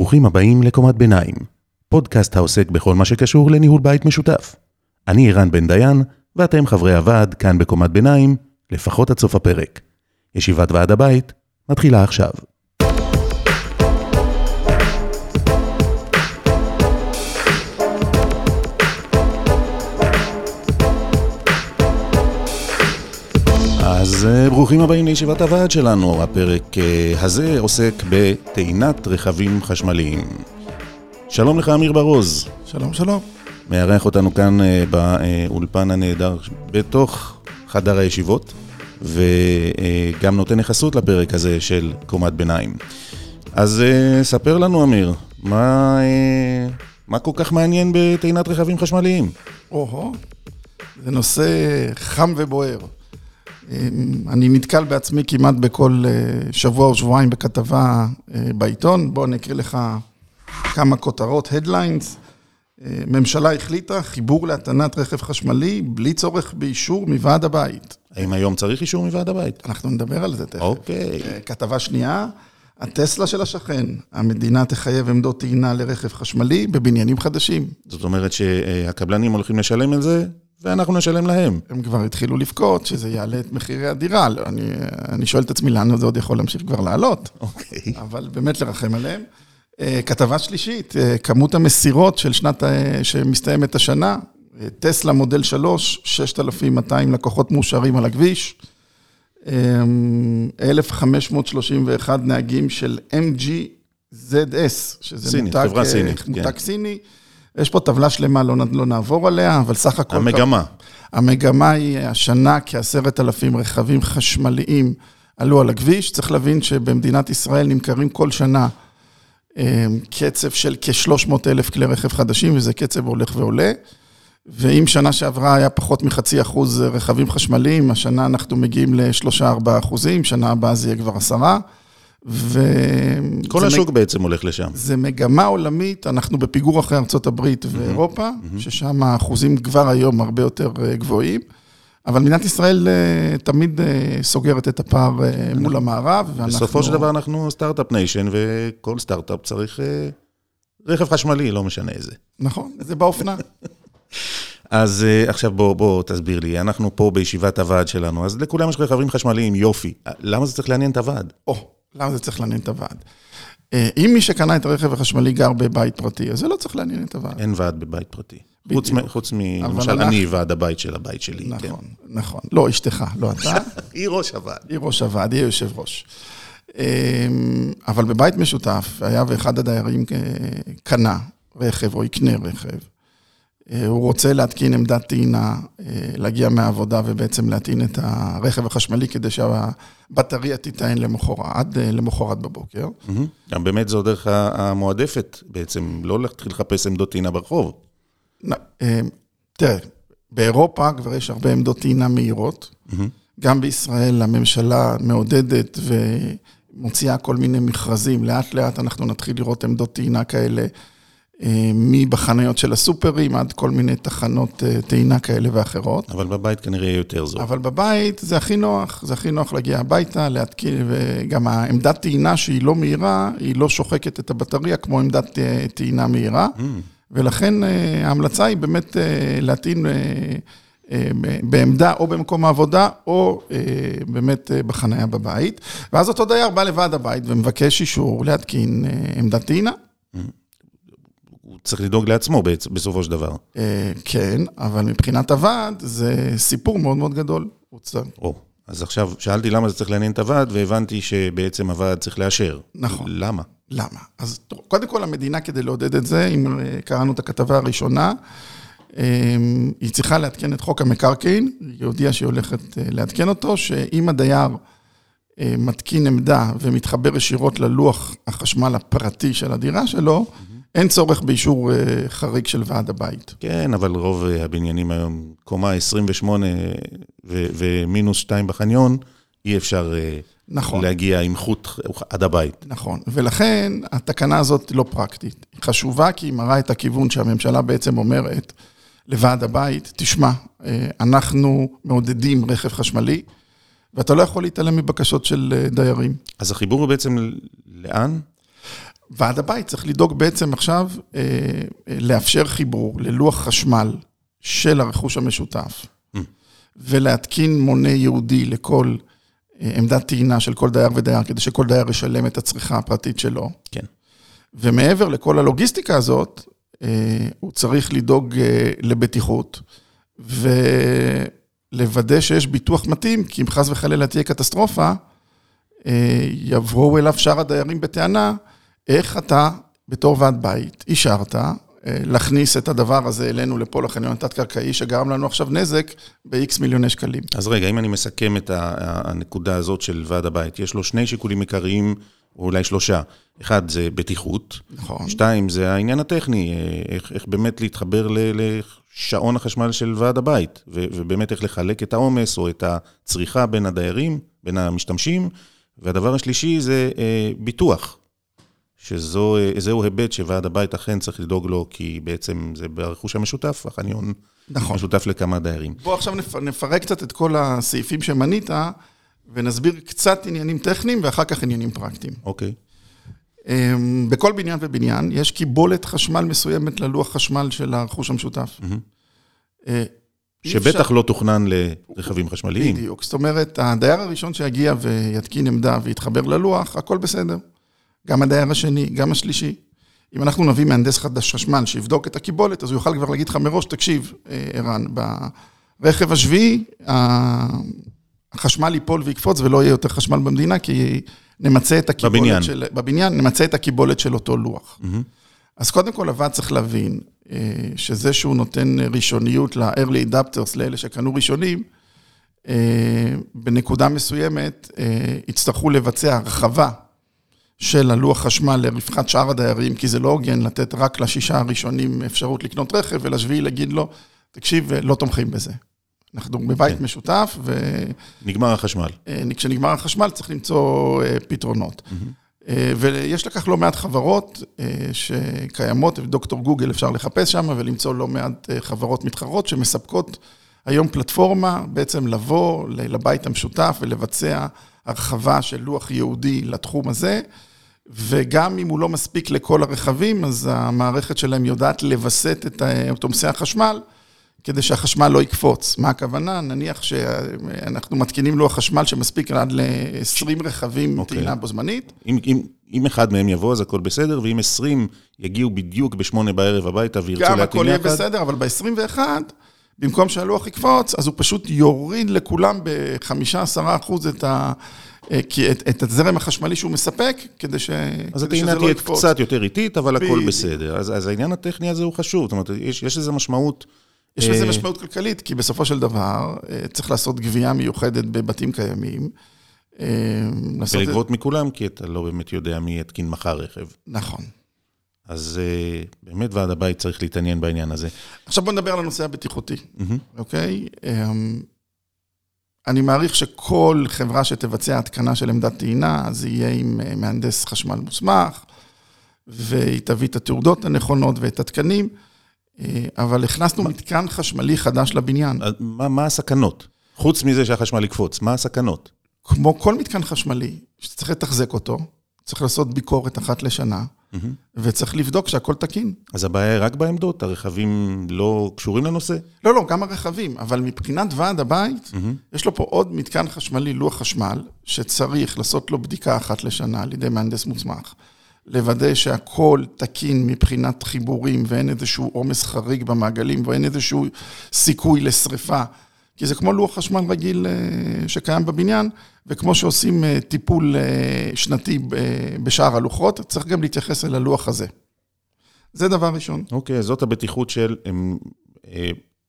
ברוכים הבאים לקומת ביניים, פודקאסט העוסק בכל מה שקשור לניהול בית משותף. אני ערן בן דיין, ואתם חברי הוועד כאן בקומת ביניים, לפחות עד סוף הפרק. ישיבת ועד הבית מתחילה עכשיו. אז אה, ברוכים הבאים לישיבת הוועד שלנו. הפרק אה, הזה עוסק בטעינת רכבים חשמליים. שלום לך, אמיר ברוז. שלום, שלום. מארח אותנו כאן אה, באולפן הנהדר בתוך חדר הישיבות, וגם נותן נכסות לפרק הזה של קומת ביניים. אז ספר לנו, אמיר, מה, מה כל כך מעניין בטעינת רכבים חשמליים? או-הו, זה נושא חם ובוער. אני נתקל בעצמי כמעט בכל אה, שבוע או שבועיים בכתבה אה, בעיתון. בואו אני אקריא לך כמה כותרות, Headlines. אה, ממשלה החליטה חיבור להטענת רכב חשמלי בלי צורך באישור מוועד הבית. האם היום צריך אישור מוועד הבית? אנחנו נדבר על זה תכף. אוקיי. כתבה שנייה, הטסלה של השכן, המדינה תחייב עמדות טעינה לרכב חשמלי בבניינים חדשים. זאת אומרת שהקבלנים הולכים לשלם על זה ואנחנו נשלם להם. הם כבר התחילו לבכות שזה יעלה את מחירי הדירה. לא, אני, אני שואל את עצמי, לאן זה עוד יכול להמשיך כבר לעלות? אוקיי. אבל באמת לרחם עליהם. אה, כתבה שלישית, אה, כמות המסירות של שנת, אה, שמסתיימת השנה, טסלה מודל 3, 6,200 לקוחות מאושרים על הכביש, 1,531 נהגים של MGZS, שזה סיני, מותג, חברה סינית, מותג כן. סיני. יש פה טבלה שלמה, לא, לא נעבור עליה, אבל סך הכל... המגמה. המגמה היא השנה כעשרת אלפים רכבים חשמליים עלו על הכביש. צריך להבין שבמדינת ישראל נמכרים כל שנה אה, קצב של כ-300 אלף כלי רכב חדשים, וזה קצב הולך ועולה. ואם שנה שעברה היה פחות מחצי אחוז רכבים חשמליים, השנה אנחנו מגיעים ל-3-4 אחוזים, שנה הבאה זה יהיה כבר עשרה. ו... כל השוק מג... בעצם הולך לשם. זה מגמה עולמית, אנחנו בפיגור אחרי ארצות הברית ואירופה, mm-hmm. ששם האחוזים כבר היום הרבה יותר אה, גבוהים, אבל מדינת ישראל אה, תמיד אה, סוגרת את הפער מול המערב, ואנחנו... בסופו של דבר אנחנו start-up nation, וכל סטארט-אפ צריך רכב חשמלי, לא משנה איזה. נכון, זה באופנה. אז עכשיו בוא, בוא תסביר לי, אנחנו פה בישיבת הוועד שלנו, אז לכולם יש רכבים חשמליים, יופי. למה זה צריך לעניין את הוועד? או, oh. למה זה צריך לעניין את הוועד? אה, אם מי שקנה את הרכב החשמלי גר בבית פרטי, אז זה לא צריך לעניין את הוועד. אין ועד בבית פרטי. חוץ, חוץ מ... למשל, אני ועד הבית של הבית שלי. נכון, כן. נכון. לא, אשתך, לא אתה. היא ראש הוועד. היא ראש הוועד, היא יושב ראש. אמ, אבל בבית משותף, היה ואחד הדיירים אה, קנה רכב או יקנה רכב, הוא רוצה להתקין עמדת טעינה, אה, להגיע מהעבודה ובעצם להטעין את הרכב החשמלי כדי שהבטריה תיטען למחרת, עד אה, למחרת בבוקר. גם באמת זו הדרך המועדפת בעצם, לא להתחיל לחפש עמדות טעינה ברחוב. תראה, באירופה כבר יש הרבה עמדות טעינה מהירות. גם בישראל הממשלה מעודדת ומוציאה כל מיני מכרזים. לאט לאט אנחנו נתחיל לראות עמדות טעינה כאלה. אה, מבחנויות של הסופרים עד כל מיני תחנות אה, טעינה כאלה ואחרות. אבל בבית כנראה יהיה יותר זול. אבל בבית זה הכי נוח, זה הכי נוח להגיע הביתה, להתקין, וגם העמדת טעינה שהיא לא מהירה, היא לא שוחקת את הבטריה כמו עמדת אה, טעינה מהירה, mm. ולכן ההמלצה היא באמת להטעין בעמדה או במקום העבודה, או באמת בחניה בבית. ואז אותו דייר בא לוועד הבית ומבקש אישור להתקין עמדת טעינה. Mm. הוא צריך לדאוג לעצמו בסופו של דבר. אה, כן, אבל מבחינת הוועד זה סיפור מאוד מאוד גדול. או, אז עכשיו שאלתי למה זה צריך לעניין את הוועד, והבנתי שבעצם הוועד צריך לאשר. נכון. למה? למה? אז קודם כל המדינה כדי לעודד את זה, אם אה, קראנו את הכתבה הראשונה, אה, היא צריכה לעדכן את חוק המקרקעין, היא הודיעה שהיא הולכת לעדכן אותו, שאם הדייר מתקין עמדה ומתחבר ישירות ללוח החשמל הפרטי של הדירה שלו, mm-hmm. אין צורך באישור אה, חריג של ועד הבית. כן, אבל רוב אה, הבניינים היום, קומה 28 ומינוס 2 בחניון, אי אפשר אה, נכון. להגיע עם חוט עד הבית. נכון, ולכן התקנה הזאת לא פרקטית. היא חשובה כי היא מראה את הכיוון שהממשלה בעצם אומרת לוועד הבית, תשמע, אנחנו מעודדים רכב חשמלי, ואתה לא יכול להתעלם מבקשות של דיירים. אז החיבור הוא בעצם לאן? ועד הבית צריך לדאוג בעצם עכשיו אה, לאפשר חיבור ללוח חשמל של הרכוש המשותף, mm. ולהתקין מונה ייעודי לכל עמדת טעינה של כל דייר ודייר, כדי שכל דייר ישלם את הצריכה הפרטית שלו. כן. ומעבר לכל הלוגיסטיקה הזאת, הוא צריך לדאוג לבטיחות, ולוודא שיש ביטוח מתאים, כי אם חס וחלילה תהיה קטסטרופה, יבואו אליו שאר הדיירים בטענה, איך אתה, בתור ועד בית, אישרת להכניס את הדבר הזה אלינו לפה לחניון התת-קרקעי, שגרם לנו עכשיו נזק ב-X מיליוני שקלים. אז רגע, אם אני מסכם את הנקודה הזאת של ועד הבית, יש לו שני שיקולים עיקריים, או אולי שלושה. אחד זה בטיחות. נכון. שתיים, זה העניין הטכני, איך, איך באמת להתחבר לשעון החשמל של ועד הבית, ובאמת איך לחלק את העומס או את הצריכה בין הדיירים, בין המשתמשים. והדבר השלישי זה אה, ביטוח, שזהו היבט שוועד הבית אכן צריך לדאוג לו, כי בעצם זה ברכוש המשותף, החניון נכון. משותף לכמה דיירים. בוא עכשיו נפרק קצת את כל הסעיפים שמנית, ונסביר קצת עניינים טכניים ואחר כך עניינים פרקטיים. אוקיי. אמ, בכל בניין ובניין יש קיבולת חשמל מסוימת ללוח חשמל של הרכוש המשותף. Mm-hmm. שבטח אפשר... לא תוכנן לרכבים חשמליים. בדיוק, זאת אומרת, הדייר הראשון שיגיע ויתקין עמדה ויתחבר ללוח, הכל בסדר. גם הדייר השני, גם השלישי. אם אנחנו נביא מהנדס חדש חשמל שיבדוק את הקיבולת, אז הוא יוכל כבר להגיד לך מראש, תקשיב, אה, ערן, ברכב השביעי, החשמל ייפול ויקפוץ ולא יהיה יותר חשמל במדינה, כי נמצה את הקיבולת בבניין. של... בבניין, נמצה את הקיבולת של אותו לוח. Mm-hmm. אז קודם כל, הוועד צריך להבין אה, שזה שהוא נותן ראשוניות ל-early adapters, לאלה שקנו ראשונים, אה, בנקודה מסוימת יצטרכו לבצע הרחבה של הלוח חשמל לרווחת שאר הדיירים, כי זה לא הוגן לתת רק לשישה הראשונים אפשרות לקנות רכב, ולשביעי להגיד לו, תקשיב, לא תומכים בזה. אנחנו בבית כן. משותף, ו... נגמר החשמל. אה, כשנגמר החשמל צריך למצוא אה, פתרונות. Mm-hmm. ויש לקח לא מעט חברות שקיימות, דוקטור גוגל אפשר לחפש שם ולמצוא לא מעט חברות מתחרות שמספקות היום פלטפורמה בעצם לבוא לבית המשותף ולבצע הרחבה של לוח ייעודי לתחום הזה. וגם אם הוא לא מספיק לכל הרכבים, אז המערכת שלהם יודעת לווסת את עומסי החשמל, כדי שהחשמל לא יקפוץ. מה הכוונה? נניח שאנחנו מתקינים לוח חשמל שמספיק עד ל-20 רכבים okay. אוקיי. טעינה בו זמנית. אם, אם, אם אחד מהם יבוא, אז הכל בסדר, ואם 20 יגיעו בדיוק בשמונה בערב הביתה וירצו להטעין יחד... גם הכל יהיה בסדר, אבל ב-21, במקום שהלוח יקפוץ, אז הוא פשוט יוריד לכולם ב-5-10% את ה... אה, כי את, את הזרם החשמלי שהוא מספק, כדי, ש... אז הטעינה לא תהיה קצת יותר איטית, אבל ב... הכל בסדר. אז, אז העניין הטכני הזה הוא חשוב, זאת אומרת, יש, יש לזה משמעות... יש לזה אה, משמעות כלכלית, כי בסופו של דבר אה, צריך לעשות גבייה מיוחדת בבתים קיימים. ולגבות את... מכולם, כי אתה לא באמת יודע מי יתקין מחר רכב. נכון. אז באמת ועד הבית צריך להתעניין בעניין הזה. עכשיו בוא נדבר על הנושא הבטיחותי, אוקיי? אני מעריך שכל חברה שתבצע התקנה של עמדת טעינה, זה יהיה עם אה, מהנדס חשמל מוסמך, והיא תביא את התעודות הנכונות ואת התקנים, אה, אבל הכנסנו מתקן חשמלי חדש לבניין. מה, מה הסכנות? חוץ מזה שהחשמל יקפוץ, מה הסכנות? כמו כל מתקן חשמלי, שצריך לתחזק אותו, צריך לעשות ביקורת אחת לשנה. וצריך לבדוק שהכל תקין. אז הבעיה היא רק בעמדות, הרכבים לא קשורים לנושא? לא, לא, גם הרכבים, אבל מבחינת ועד הבית, יש לו פה עוד מתקן חשמלי, לוח חשמל, שצריך לעשות לו בדיקה אחת לשנה על ידי מהנדס מוסמך. לוודא שהכל תקין מבחינת חיבורים ואין איזשהו עומס חריג במעגלים ואין איזשהו סיכוי לשריפה. כי זה כמו לוח חשמל רגיל אה, שקיים בבניין, וכמו שעושים אה, טיפול אה, שנתי בשאר הלוחות, צריך גם להתייחס אל הלוח הזה. זה דבר ראשון. אוקיי, okay, זאת הבטיחות של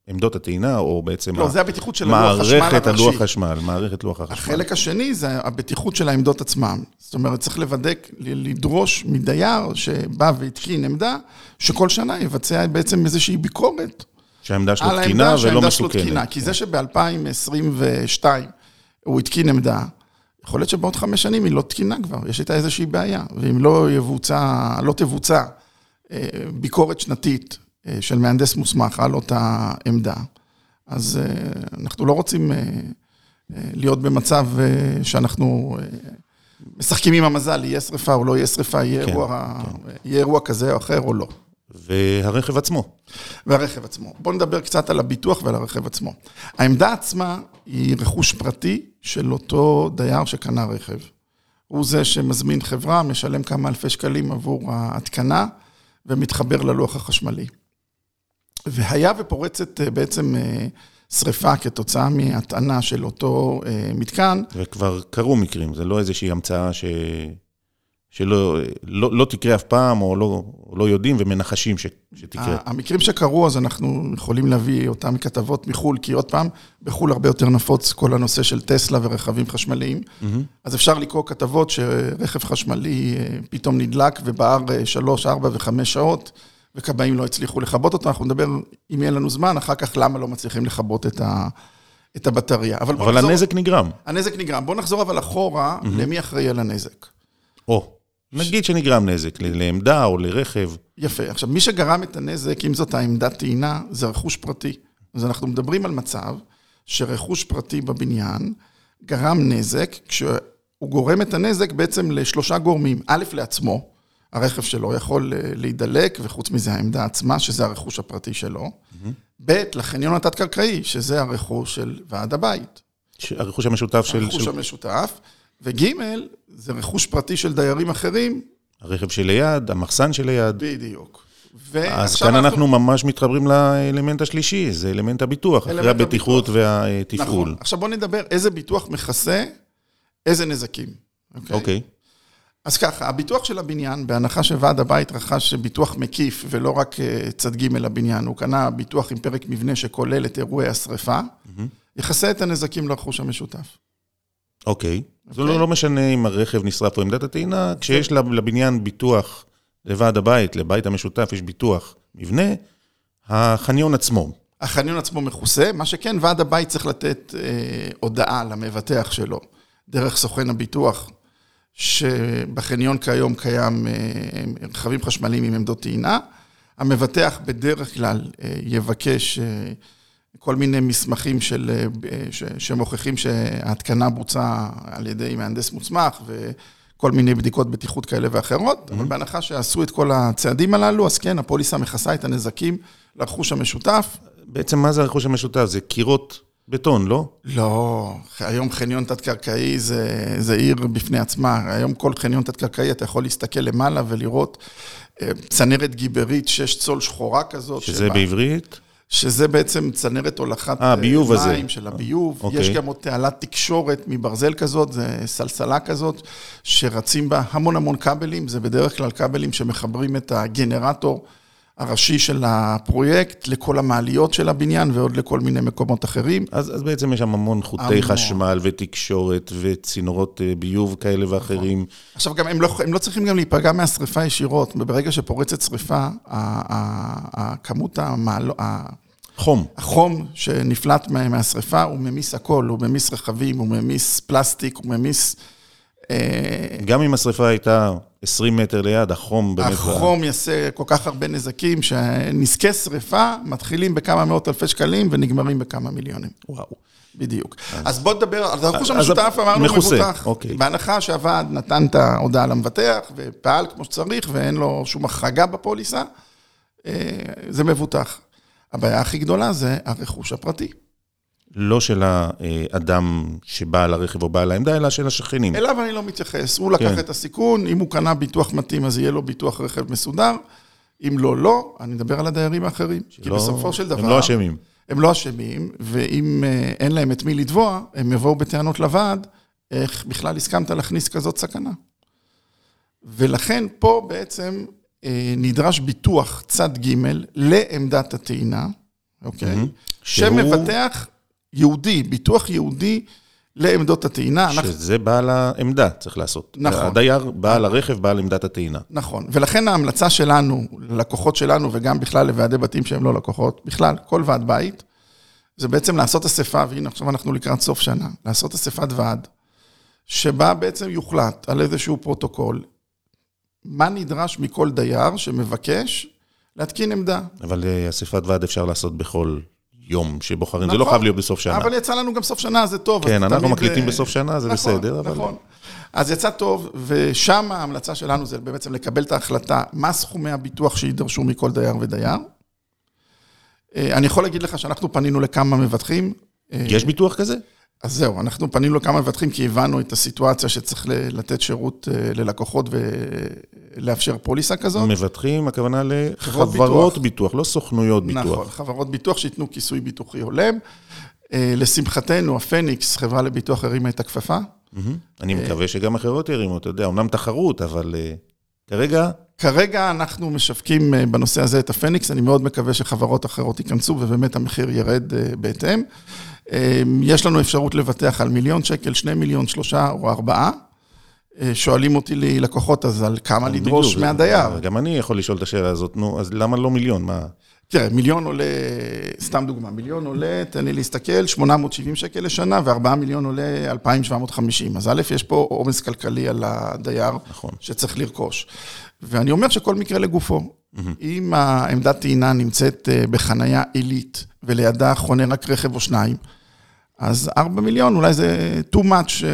עמדות הטעינה, או בעצם... לא, זה הבטיחות של הלוח חשמל הראשי. מערכת הלוח חשמל, מערכת לוח החשמל. החלק השני זה הבטיחות של העמדות עצמם. זאת אומרת, צריך לוודק, לדרוש מדייר שבא והתקין עמדה, שכל שנה יבצע בעצם איזושהי ביקורת. שהעמדה שלו תקינה ולא מסוכנת. כי זה שב-2022 הוא התקין עמדה, יכול להיות שבעוד חמש שנים היא לא תקינה כבר, יש איתה איזושהי בעיה. ואם לא יבוצע, לא תבוצע אה, ביקורת שנתית אה, של מהנדס מוסמך על אותה עמדה, אז אה, אנחנו לא רוצים להיות במצב שאנחנו משחקים עם המזל, יהיה שריפה או לא יהיה שריפה, יהיה, כן, אירוע, יהיה אירוע כזה או אחר או לא. והרכב עצמו. והרכב עצמו. בואו נדבר קצת על הביטוח ועל הרכב עצמו. העמדה עצמה היא רכוש פרטי של אותו דייר שקנה רכב. הוא זה שמזמין חברה, משלם כמה אלפי שקלים עבור ההתקנה ומתחבר ללוח החשמלי. והיה ופורצת אה, בעצם אה, שריפה כתוצאה מהטענה של אותו אה, מתקן. וכבר קרו מקרים, זה לא איזושהי המצאה ש... שלא לא, לא תקרה אף פעם, או לא, לא יודעים ומנחשים ש, שתקרה. המקרים שקרו, אז אנחנו יכולים להביא אותם מכתבות מחו"ל, כי עוד פעם, בחו"ל הרבה יותר נפוץ כל הנושא של טסלה ורכבים חשמליים. Mm-hmm. אז אפשר לקרוא כתבות שרכב חשמלי פתאום נדלק ובער שלוש, ארבע וחמש שעות. וכבאים לא הצליחו לכבות אותו, אנחנו נדבר, אם יהיה לנו זמן, אחר כך למה לא מצליחים לכבות את, ה, את הבטריה. אבל, אבל נחזור, הנזק נגרם. הנזק נגרם. בואו נחזור אבל אחורה, mm-hmm. למי אחראי על הנזק. או, נגיד. שנגרם נזק, לעמדה או לרכב. יפה. עכשיו, מי שגרם את הנזק, אם זאת העמדת טעינה, זה רכוש פרטי. אז אנחנו מדברים על מצב שרכוש פרטי בבניין גרם נזק, כשהוא גורם את הנזק בעצם לשלושה גורמים. א', לעצמו, הרכב שלו יכול אה, להידלק, וחוץ מזה העמדה עצמה, שזה הרכוש הפרטי שלו. Mm-hmm. ב', לחניון התת-קרקעי, שזה הרכוש של ועד הבית. הרכוש המשותף של... הרכוש של... המשותף. וג', זה רכוש פרטי של דיירים אחרים. הרכב שליד, המחסן שליד. בדיוק. אז כאן אנחנו... אנחנו ממש מתחברים לאלמנט השלישי, זה אלמנט הביטוח, אחרי הבטיחות הביטוח. והתפעול. נכון. עכשיו בואו נדבר איזה ביטוח מכסה איזה נזקים. אוקיי. Okay? Okay. אז ככה, הביטוח של הבניין, בהנחה שוועד הבית רכש ביטוח מקיף ולא רק אה, צד ג' לבניין, הוא קנה ביטוח עם פרק מבנה שכולל את אירועי השרפה, mm-hmm. יכסה את הנזקים לרכוש המשותף. אוקיי. Okay. זה לא, לא משנה אם הרכב נשרף או עמדת הטעינה, כשיש לבניין ביטוח לוועד הבית, לבית המשותף, יש ביטוח מבנה, החניון עצמו. החניון עצמו מכוסה, מה שכן, ועד הבית צריך לתת אה, הודעה למבטח שלו, דרך סוכן הביטוח, שבחניון כיום קיים אה, רכבים חשמליים עם עמדות טעינה. המבטח בדרך כלל אה, יבקש אה, כל מיני מסמכים של, שמוכיחים שההתקנה בוצעה על ידי מהנדס מוסמך וכל מיני בדיקות בטיחות כאלה ואחרות, mm-hmm. אבל בהנחה שעשו את כל הצעדים הללו, אז כן, הפוליסה מכסה את הנזקים לרכוש המשותף. בעצם מה זה הרכוש המשותף? זה קירות בטון, לא? לא, היום חניון תת-קרקעי זה, זה עיר בפני עצמה. היום כל חניון תת-קרקעי אתה יכול להסתכל למעלה ולראות אה, צנרת גיברית, שש צול שחורה כזאת. שזה שבה, בעברית? שזה בעצם צנרת הולכת אה, ביוב מים הזה. של הביוב. אוקיי. יש גם עוד תעלת תקשורת מברזל כזאת, זה סלסלה כזאת, שרצים בה המון המון כבלים, זה בדרך כלל כבלים שמחברים את הגנרטור. הראשי של הפרויקט, לכל המעליות של הבניין ועוד לכל מיני מקומות אחרים. אז, אז בעצם יש שם המון חוטי המון. חשמל ותקשורת וצינורות אה, ביוב כאלה ואחרים. נכון. עכשיו גם הם לא, הם לא צריכים גם להיפגע מהשריפה ישירות. ברגע שפורצת שריפה, הכמות המעל... חום. החום שנפלט מהשריפה, הוא ממיס הכל, הוא ממיס רכבים, הוא ממיס פלסטיק, הוא ממיס... אה, גם אם השריפה הייתה 20 מטר ליד, החום באמת... החום יעשה כל כך הרבה נזקים, שנזקי שריפה מתחילים בכמה מאות אלפי שקלים ונגמרים בכמה מיליונים. וואו. בדיוק. אז בוא נדבר, אז הרכוש המשותף אמרנו מבוטח. אוקיי. בהנחה שהוועד נתן את ההודעה למבטח ופעל כמו שצריך ואין לו שום החרגה בפוליסה, אה, זה מבוטח. הבעיה הכי גדולה זה הרכוש הפרטי. לא של האדם שבעל הרכב או בעל העמדה, אלא של השכנים. אליו אני לא מתייחס. הוא לקח כן. את הסיכון, אם הוא קנה ביטוח מתאים, אז יהיה לו ביטוח רכב מסודר. אם לא, לא. אני מדבר על הדיירים האחרים. שלא, כי בסופו של דבר... הם לא אשמים. הם לא אשמים, ואם אה, אין להם את מי לתבוע, הם יבואו בטענות לוועד, איך בכלל הסכמת להכניס כזאת סכנה. ולכן פה בעצם נדרש ביטוח צד ג' לעמדת הטעינה, אוקיי? Mm-hmm. שמבטח יהודי, ביטוח יהודי לעמדות הטעינה. שזה אנחנו... בעל העמדה צריך לעשות. נכון. הדייר, בעל הרכב, בעל עמדת הטעינה. נכון, ולכן ההמלצה שלנו, ללקוחות שלנו, וגם בכלל לוועדי בתים שהם לא לקוחות, בכלל, כל ועד בית, זה בעצם לעשות אספה, והנה עכשיו אנחנו לקראת סוף שנה, לעשות אספת ועד, שבה בעצם יוחלט על איזשהו פרוטוקול, מה נדרש מכל דייר שמבקש להתקין עמדה. אבל אה, אספת ועד אפשר לעשות בכל יום שבוחרים, נכון, זה לא נכון. חייב להיות בסוף שנה. אבל יצא לנו גם סוף שנה, זה טוב. כן, אנחנו מקליטים בסוף שנה, זה נכון, בסדר. אבל... נכון, אז יצא טוב, ושם ההמלצה שלנו זה בעצם לקבל את ההחלטה, מה סכומי הביטוח שידרשו מכל דייר ודייר. אה, אני יכול להגיד לך שאנחנו פנינו לכמה מבטחים. אה, יש ביטוח כזה? אז זהו, אנחנו פנינו לכמה מבטחים כי הבנו את הסיטואציה שצריך לתת שירות אה, ללקוחות ולאפשר פוליסה כזאת. מבטחים, הכוונה לחברות ביטוח. ביטוח, לא סוכנויות ביטוח. נכון, חברות ביטוח שייתנו כיסוי ביטוחי הולם. לשמחתנו, הפניקס, חברה לביטוח, הרימה את הכפפה. אני מקווה שגם אחרות ירימו, אתה יודע, אמנם תחרות, אבל כרגע... כרגע אנחנו משווקים אה, בנושא הזה את הפניקס, אני מאוד מקווה שחברות אחרות ייכנסו ובאמת המחיר ירד אה, בהתאם. אה, יש לנו אפשרות לבטח על מיליון שקל, שני מיליון, שלושה או ארבעה. שואלים אותי לי לקוחות אז על כמה לדרוש מהדייר. גם אני יכול לשאול את השאלה הזאת, נו, אז למה לא מיליון? מה? תראה, מיליון עולה, סתם דוגמה, מיליון עולה, תן לי להסתכל, 870 שקל לשנה, ו-4 מיליון עולה 2,750. אז א', יש פה עומס כלכלי על הדייר, נכון. שצריך לרכוש. ואני אומר שכל מקרה לגופו. Mm-hmm. אם העמדת טעינה נמצאת אה, בחנייה עילית, ולידה חונה רק רכב או שניים, אז 4 מיליון, אולי זה too much אה,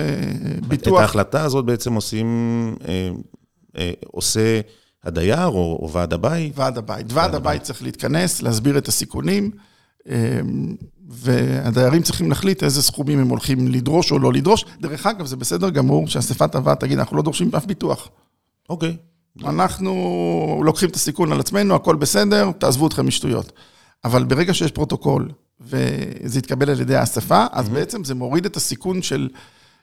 ביטוח. את ההחלטה הזאת בעצם עושים, אה, אה, עושה... הדייר או, או ועד הבית? ועד הבית. ועד הבית צריך להתכנס, להסביר את הסיכונים, אמ, והדיירים צריכים להחליט איזה סכומים הם הולכים לדרוש או לא לדרוש. דרך אגב, זה בסדר גמור שאספת הוועד תגיד, אנחנו לא דורשים אף ביטוח. אוקיי. אנחנו לוקחים את הסיכון על עצמנו, הכל בסדר, תעזבו אתכם משטויות. אבל ברגע שיש פרוטוקול וזה יתקבל על ידי האספה, אז mm-hmm. בעצם זה מוריד את הסיכון של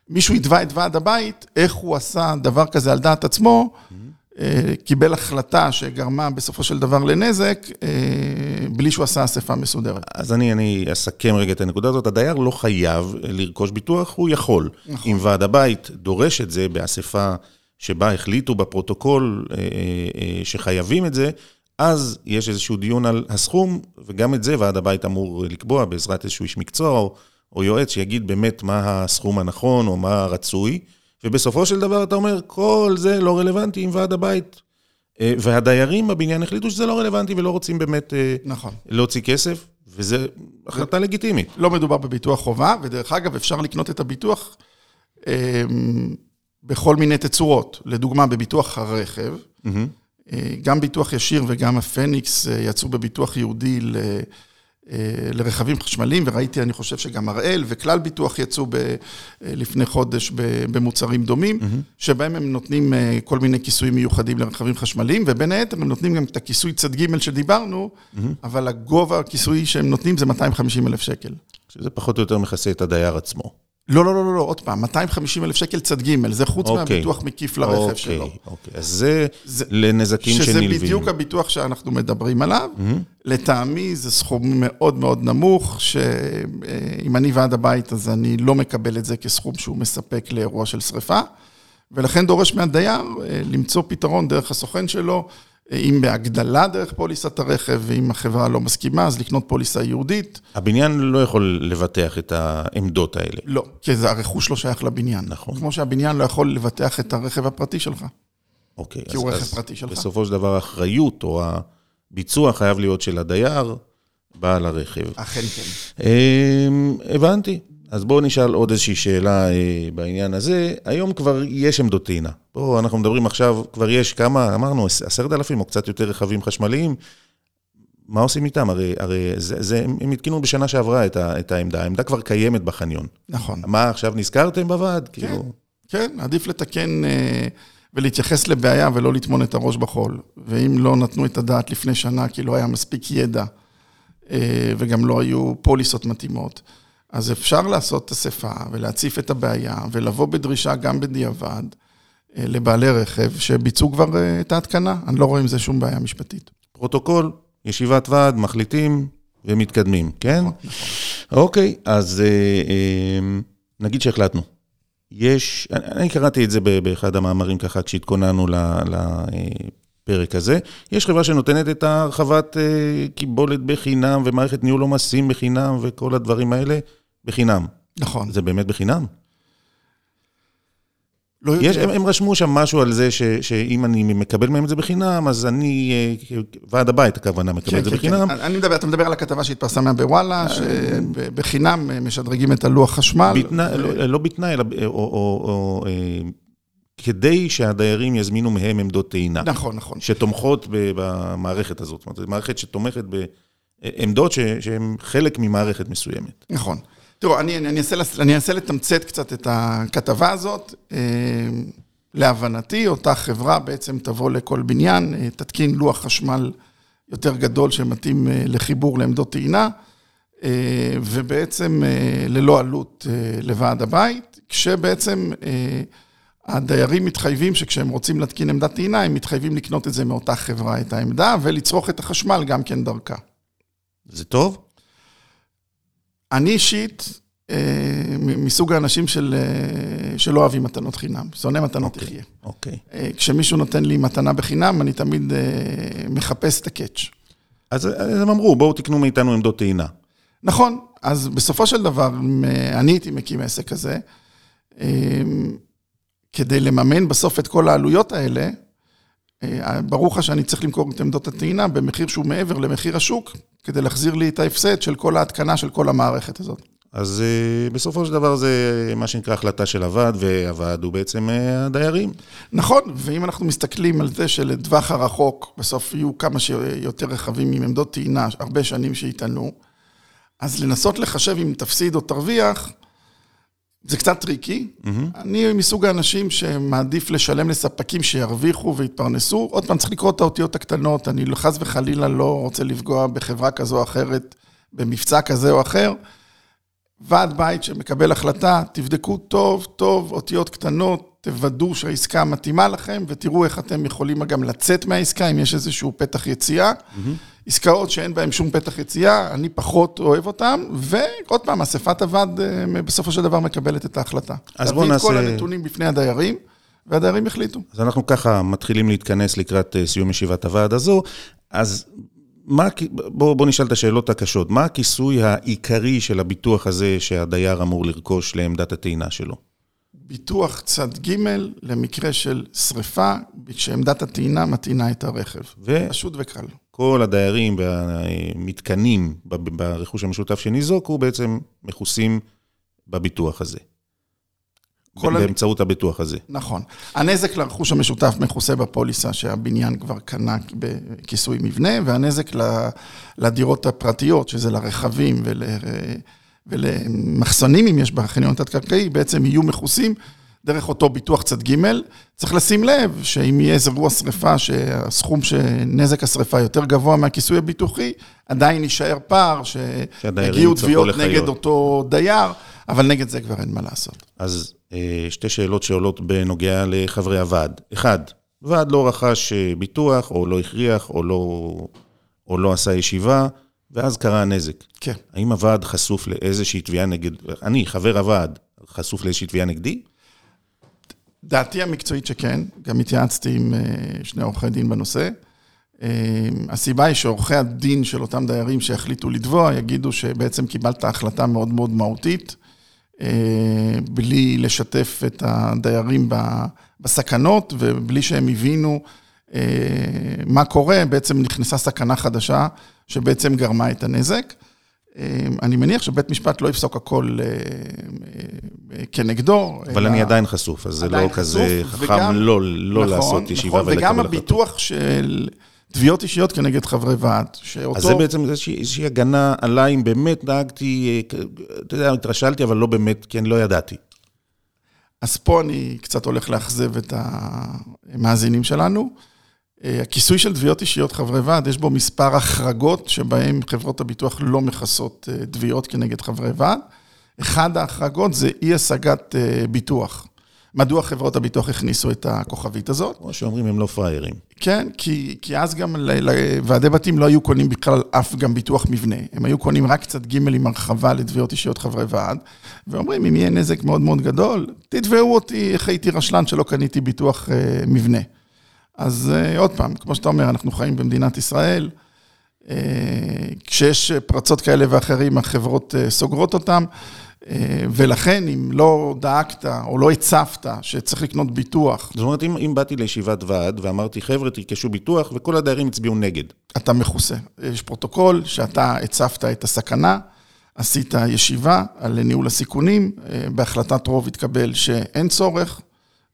מישהו יתבע את ועד הבית, איך הוא עשה דבר כזה על דעת עצמו, mm-hmm. אה, קיבל החלטה שגרמה בסופו של דבר לנזק, אה, בלי שהוא עשה אספה מסודרת. אז אני, אני אסכם רגע את הנקודה הזאת. הדייר לא חייב לרכוש ביטוח, הוא יכול. נכון. אם ועד הבית דורש את זה באספה שבה החליטו בפרוטוקול אה, שחייבים את זה, אז יש איזשהו דיון על הסכום, וגם את זה ועד הבית אמור לקבוע בעזרת איזשהו איש מקצוע או, או יועץ שיגיד באמת מה הסכום הנכון או מה הרצוי. ובסופו של דבר אתה אומר, כל זה לא רלוונטי עם ועד הבית. אה, והדיירים בבניין החליטו שזה לא רלוונטי ולא רוצים באמת אה, נכון. להוציא כסף, וזו החלטה לגיטימית. לא מדובר בביטוח חובה, ודרך אגב, אפשר לקנות את הביטוח אה, בכל מיני תצורות. לדוגמה, בביטוח הרכב, mm-hmm. גם ביטוח ישיר וגם הפניקס יצאו בביטוח ייעודי ל... אה, לרכבים חשמליים, וראיתי, אני חושב שגם הראל וכלל ביטוח יצאו ב, אה, לפני חודש במוצרים דומים, mm-hmm. שבהם הם נותנים אה, כל מיני כיסויים מיוחדים לרכבים חשמליים, ובין היתר הם נותנים גם את הכיסוי צד ג' שדיברנו, mm-hmm. אבל הגובה הכיסוי שהם נותנים זה 250 אלף שקל. שזה פחות או יותר מכסה את הדייר עצמו. לא, לא, לא, לא, לא, עוד פעם, 250 אלף שקל צד ג', זה חוץ אוקיי. מהביטוח מקיף לרכב אוקיי, שלו. אוקיי, אז זה, זה לנזקים שנלווים. שזה בדיוק הביטוח שאנחנו מדברים עליו. Mm-hmm. לטעמי זה סכום מאוד מאוד נמוך, שאם אני ועד הבית, אז אני לא מקבל את זה כסכום שהוא מספק לאירוע של שריפה, ולכן דורש מהדייר אה, למצוא פתרון דרך הסוכן שלו. אם בהגדלה דרך פוליסת הרכב, ואם החברה לא מסכימה, אז לקנות פוליסה ייעודית. הבניין לא יכול לבטח את העמדות האלה. לא, כי זה הרכוש לא שייך לבניין. נכון. כמו שהבניין לא יכול לבטח את הרכב הפרטי שלך. אוקיי. כי אז, הוא רכב פרטי שלך. בסופו של דבר האחריות או הביצוע חייב להיות של הדייר, בעל הרכב. אכן כן. אמ, הבנתי. אז בואו נשאל עוד איזושהי שאלה אה, בעניין הזה. היום כבר יש עמדות טעינה. פה אנחנו מדברים עכשיו, כבר יש כמה, אמרנו, עשרת אלפים או קצת יותר רכבים חשמליים. מה עושים איתם? הרי, הרי זה, זה, הם התקינו בשנה שעברה את, ה, את העמדה, העמדה כבר קיימת בחניון. נכון. מה, עכשיו נזכרתם בוועד? כן, כאילו... כן, עדיף לתקן אה, ולהתייחס לבעיה ולא לטמון את הראש בחול. ואם לא נתנו את הדעת לפני שנה, כי לא היה מספיק ידע, אה, וגם לא היו פוליסות מתאימות. אז אפשר לעשות אספה ולהציף את הבעיה ולבוא בדרישה גם בדיעבד אה, לבעלי רכב שביצעו כבר אה, את ההתקנה. אני לא רואה עם זה שום בעיה משפטית. פרוטוקול, ישיבת ועד, מחליטים ומתקדמים, כן? נכון. נכון. אוקיי, אז אה, נגיד שהחלטנו. יש, אני קראתי את זה באחד המאמרים ככה כשהתכוננו לפרק הזה. יש חברה שנותנת את הרחבת קיבולת בחינם ומערכת ניהול עומסים בחינם וכל הדברים האלה. בחינם. נכון. זה באמת בחינם? לא יודע. יש, הם, הם רשמו שם משהו על זה ש, שאם אני מקבל מהם את זה בחינם, אז אני, אה, ועד הבית הכוונה, מקבל כן, את זה כן, בחינם. כן. אני מדבר, אתה מדבר על הכתבה שהתפרסמה בוואלה, אה, שבחינם משדרגים את הלוח חשמל. בתנא, ו... לא, לא בתנאי, אלא או, או, או כדי שהדיירים יזמינו מהם עמדות טעינה. נכון, נכון. שתומכות במערכת הזאת. זאת אומרת, זו מערכת שתומכת בעמדות שהן חלק ממערכת מסוימת. נכון. תראו, אני, אני, אנסה, אני אנסה לתמצת קצת את הכתבה הזאת. אה, להבנתי, אותה חברה בעצם תבוא לכל בניין, אה, תתקין לוח חשמל יותר גדול שמתאים אה, לחיבור לעמדות טעינה, ובעצם ללא עלות לוועד הבית, כשבעצם הדיירים מתחייבים שכשהם רוצים להתקין עמדת טעינה, הם מתחייבים לקנות את זה מאותה חברה, את העמדה, ולצרוך את החשמל גם כן דרכה. זה טוב? אני אישית, אה, מסוג האנשים של, אה, שלא אוהבים מתנות חינם, שונא מתנות okay, תחיה. אוקיי. אה, כשמישהו נותן לי מתנה בחינם, אני תמיד מחפש את הקאץ'. אז הם אמרו, בואו תקנו מאיתנו עמדות טעינה. נכון, אז בסופו של דבר, אני הייתי מקים עסק כזה, כדי לממן בסוף את כל העלויות האלה, ברור לך שאני צריך למכור את עמדות הטעינה במחיר שהוא מעבר למחיר השוק, כדי להחזיר לי את ההפסד של כל ההתקנה של כל המערכת הזאת. אז uh, בסופו של דבר זה מה שנקרא החלטה של הוועד, והוועד הוא בעצם uh, הדיירים. נכון, ואם אנחנו מסתכלים על זה שלטווח הרחוק, בסוף יהיו כמה שיותר רכבים עם עמדות טעינה, הרבה שנים שיטענו, אז לנסות לחשב אם תפסיד או תרוויח, זה קצת טריקי. Mm-hmm. אני מסוג האנשים שמעדיף לשלם לספקים שירוויחו ויתפרנסו. עוד פעם, צריך לקרוא את האותיות הקטנות, אני חס וחלילה לא רוצה לפגוע בחברה כזו או אחרת, במבצע כזה או אחר. ועד בית שמקבל החלטה, תבדקו טוב, טוב, אותיות קטנות, תוודאו שהעסקה מתאימה לכם, ותראו איך אתם יכולים גם לצאת מהעסקה, אם יש איזשהו פתח יציאה. Mm-hmm. עסקאות שאין בהן שום פתח יציאה, אני פחות אוהב אותן, ועוד פעם, אספת הוועד אה, בסופו של דבר מקבלת את ההחלטה. אז בואו נעשה... להביא את כל הנתונים בפני הדיירים. והדיירים החליטו. אז אנחנו ככה מתחילים להתכנס לקראת אה, סיום ישיבת הוועד הזו. אז מה, בוא, בוא נשאל את השאלות הקשות. מה הכיסוי העיקרי של הביטוח הזה שהדייר אמור לרכוש לעמדת הטעינה שלו? ביטוח צד ג' למקרה של שריפה, כשעמדת הטעינה מטעינה את הרכב. ו... פשוט וקל. כל הדיירים והמתקנים ברכוש המשותף שניזוקו בעצם מכוסים בביטוח הזה. באמצעות הביטוח הזה. נכון. הנזק לרכוש המשותף מכוסה בפוליסה שהבניין כבר קנה בכיסוי מבנה, והנזק לדירות הפרטיות, שזה לרכבים ול... ולמחסנים, אם יש בחניון תת-קרקעי, בעצם יהיו מכוסים דרך אותו ביטוח צד ג'. צריך לשים לב שאם יהיה איזה אירוע שריפה, שהסכום שנזק השריפה יותר גבוה מהכיסוי הביטוחי, עדיין יישאר פער, שיגיעו תביעות נגד אותו דייר, אבל נגד זה כבר אין מה לעשות. אז אה, שתי שאלות שעולות בנוגע לחברי הוועד. אחד, ועד לא רכש אה, ביטוח, או לא הכריח, או לא, או לא עשה ישיבה, ואז קרה הנזק. כן. האם הוועד חשוף לאיזושהי תביעה נגד... אני, חבר הוועד, חשוף לאיזושהי תביעה נגדי? דעתי המקצועית שכן, גם התייעצתי עם אה, שני עורכי דין בנושא. הסיבה היא שעורכי הדין של אותם דיירים שהחליטו לתבוע, יגידו שבעצם קיבלת החלטה מאוד מאוד מהותית, אה, בלי לשתף את הדיירים בסכנות ובלי שהם הבינו אה, מה קורה, בעצם נכנסה סכנה חדשה שבעצם גרמה את הנזק. אה, אני מניח שבית משפט לא יפסוק הכל כנגדו. אבל אני עדיין חסוף, אז זה לא כזה חכם לא, לא נכון, לעשות ישיבה נכון, ולקבל החלטות. וגם הביטוח של... תביעות אישיות כנגד חברי ועד, שאותו... אז זה בעצם איזושהי הגנה עליי, אם באמת דאגתי, אתה יודע, התרשלתי, אבל לא באמת, כי אני לא ידעתי. אז פה אני קצת הולך לאכזב את המאזינים שלנו. הכיסוי של תביעות אישיות חברי ועד, יש בו מספר החרגות שבהן חברות הביטוח לא מכסות אה, תביעות כנגד חברי ועד. אחד ההחרגות זה אי השגת אה, ביטוח. מדוע חברות הביטוח הכניסו את הכוכבית הזאת? כמו שאומרים, הם לא פראיירים. כן, כי, כי אז גם לוועדי בתים לא היו קונים בכלל אף גם ביטוח מבנה. הם היו קונים רק קצת ג' עם הרחבה לתביעות אישיות חברי ועד, ואומרים, אם יהיה נזק מאוד מאוד גדול, תתבעו אותי איך הייתי רשלן שלא קניתי ביטוח אה, מבנה. אז אה, עוד פעם, כמו שאתה אומר, אנחנו חיים במדינת ישראל, אה, כשיש פרצות כאלה ואחרים, החברות אה, סוגרות אותן. אה, ולכן, אם לא דאגת או לא הצפת שצריך לקנות ביטוח... זאת אומרת, אם, אם באתי לישיבת ועד ואמרתי, חבר'ה, תרכשו ביטוח, וכל הדיירים הצביעו נגד. אתה מכוסה. יש פרוטוקול שאתה הצפת את הסכנה, עשית ישיבה על ניהול הסיכונים, אה, בהחלטת רוב התקבל שאין צורך,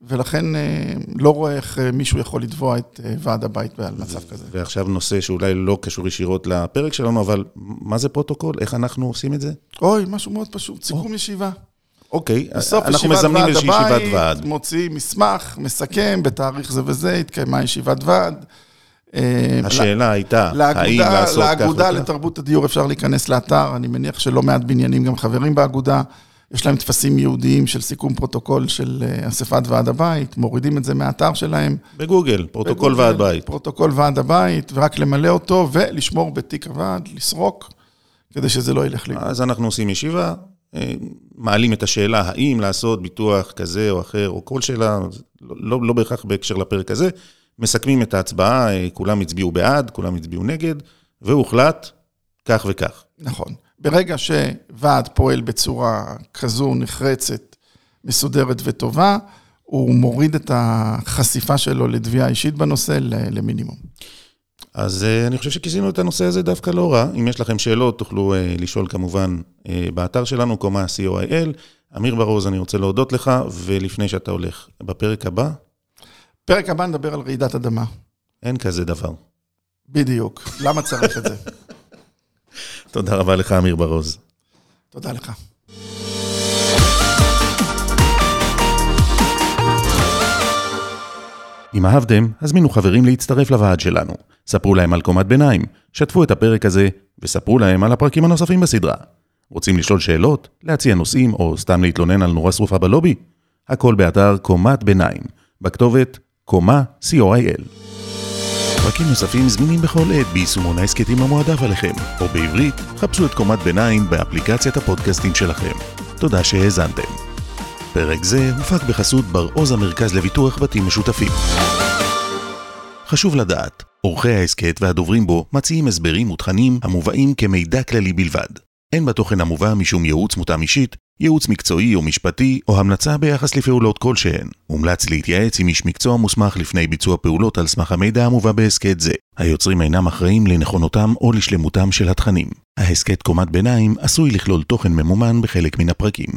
ולכן אה, לא רואה איך אה, מישהו יכול לתבוע את אה, ועד הבית על מצב כזה. ועכשיו נושא שאולי לא קשור ישירות לפרק שלנו, אבל מה זה פרוטוקול? איך אנחנו עושים את זה? אוי, משהו מאוד פשוט, סיכום ישיבה. אוקיי, אנחנו מזמנים איזושהי ישיבת ועד. מוציא מסמך, מסכם, בתאריך זה וזה, התקיימה ישיבת ועד. השאלה הייתה, האם לאגודה, לעשות כך לאגודה וכך? לתרבות הדיור אפשר להיכנס לאתר, אני מניח שלא מעט בניינים גם חברים באגודה. יש להם טפסים ייעודיים של סיכום פרוטוקול של אה, אספת ועד הבית, מורידים את זה מהאתר שלהם. בגוגל, פרוטוקול בגוגל, ועד בית. פרוטוקול ועד הבית, ורק למלא אותו ולשמור בתיק הוועד, לסרוק, כדי שזה לא ילך לי. אז אנחנו עושים ישיבה, אה, מעלים את השאלה האם לעשות ביטוח כזה או אחר, או כל שאלה, לא, לא, לא בהכרח בהקשר לפרק הזה, מסכמים את ההצבעה, אה, כולם הצביעו בעד, כולם הצביעו נגד, והוחלט כך וכך. נכון. ברגע שוועד פועל בצורה כזו נחרצת, מסודרת וטובה, הוא מוריד את החשיפה שלו לתביעה אישית בנושא למינימום. אז אה, אני חושב שכיסינו את הנושא הזה דווקא לא רע. אם יש לכם שאלות, תוכלו אה, לשאול כמובן אה, באתר שלנו, קומה co.il. אמיר ברוז, אני רוצה להודות לך, ולפני שאתה הולך, בפרק הבא, פרק הבא נדבר על רעידת אדמה. אין כזה דבר. בדיוק. למה צריך את זה? תודה רבה לך, אמיר ברוז. תודה לך. אם אהבתם, הזמינו חברים להצטרף לוועד שלנו. ספרו להם על קומת ביניים, שתפו את הפרק הזה, וספרו להם על הפרקים הנוספים בסדרה. רוצים לשאול שאלות, להציע נושאים, או סתם להתלונן על נורה שרופה בלובי? הכל באתר קומת ביניים, בכתובת קומה co.il. פרקים נוספים זמינים בכל עת ביישומון ההסכתים המועדף עליכם, או בעברית, חפשו את קומת ביניים באפליקציית הפודקאסטים שלכם. תודה שהאזנתם. פרק זה הופק בחסות בר עוז המרכז לביטוח בתים משותפים. חשוב לדעת, עורכי ההסכת והדוברים בו מציעים הסברים ותכנים המובאים כמידע כללי בלבד. אין בתוכן המובא משום ייעוץ מותאם אישית, ייעוץ מקצועי או משפטי, או המלצה ביחס לפעולות כלשהן. מומלץ להתייעץ עם איש מקצוע מוסמך לפני ביצוע פעולות על סמך המידע המובא בהסכת זה. היוצרים אינם אחראים לנכונותם או לשלמותם של התכנים. ההסכת קומת ביניים עשוי לכלול תוכן ממומן בחלק מן הפרקים.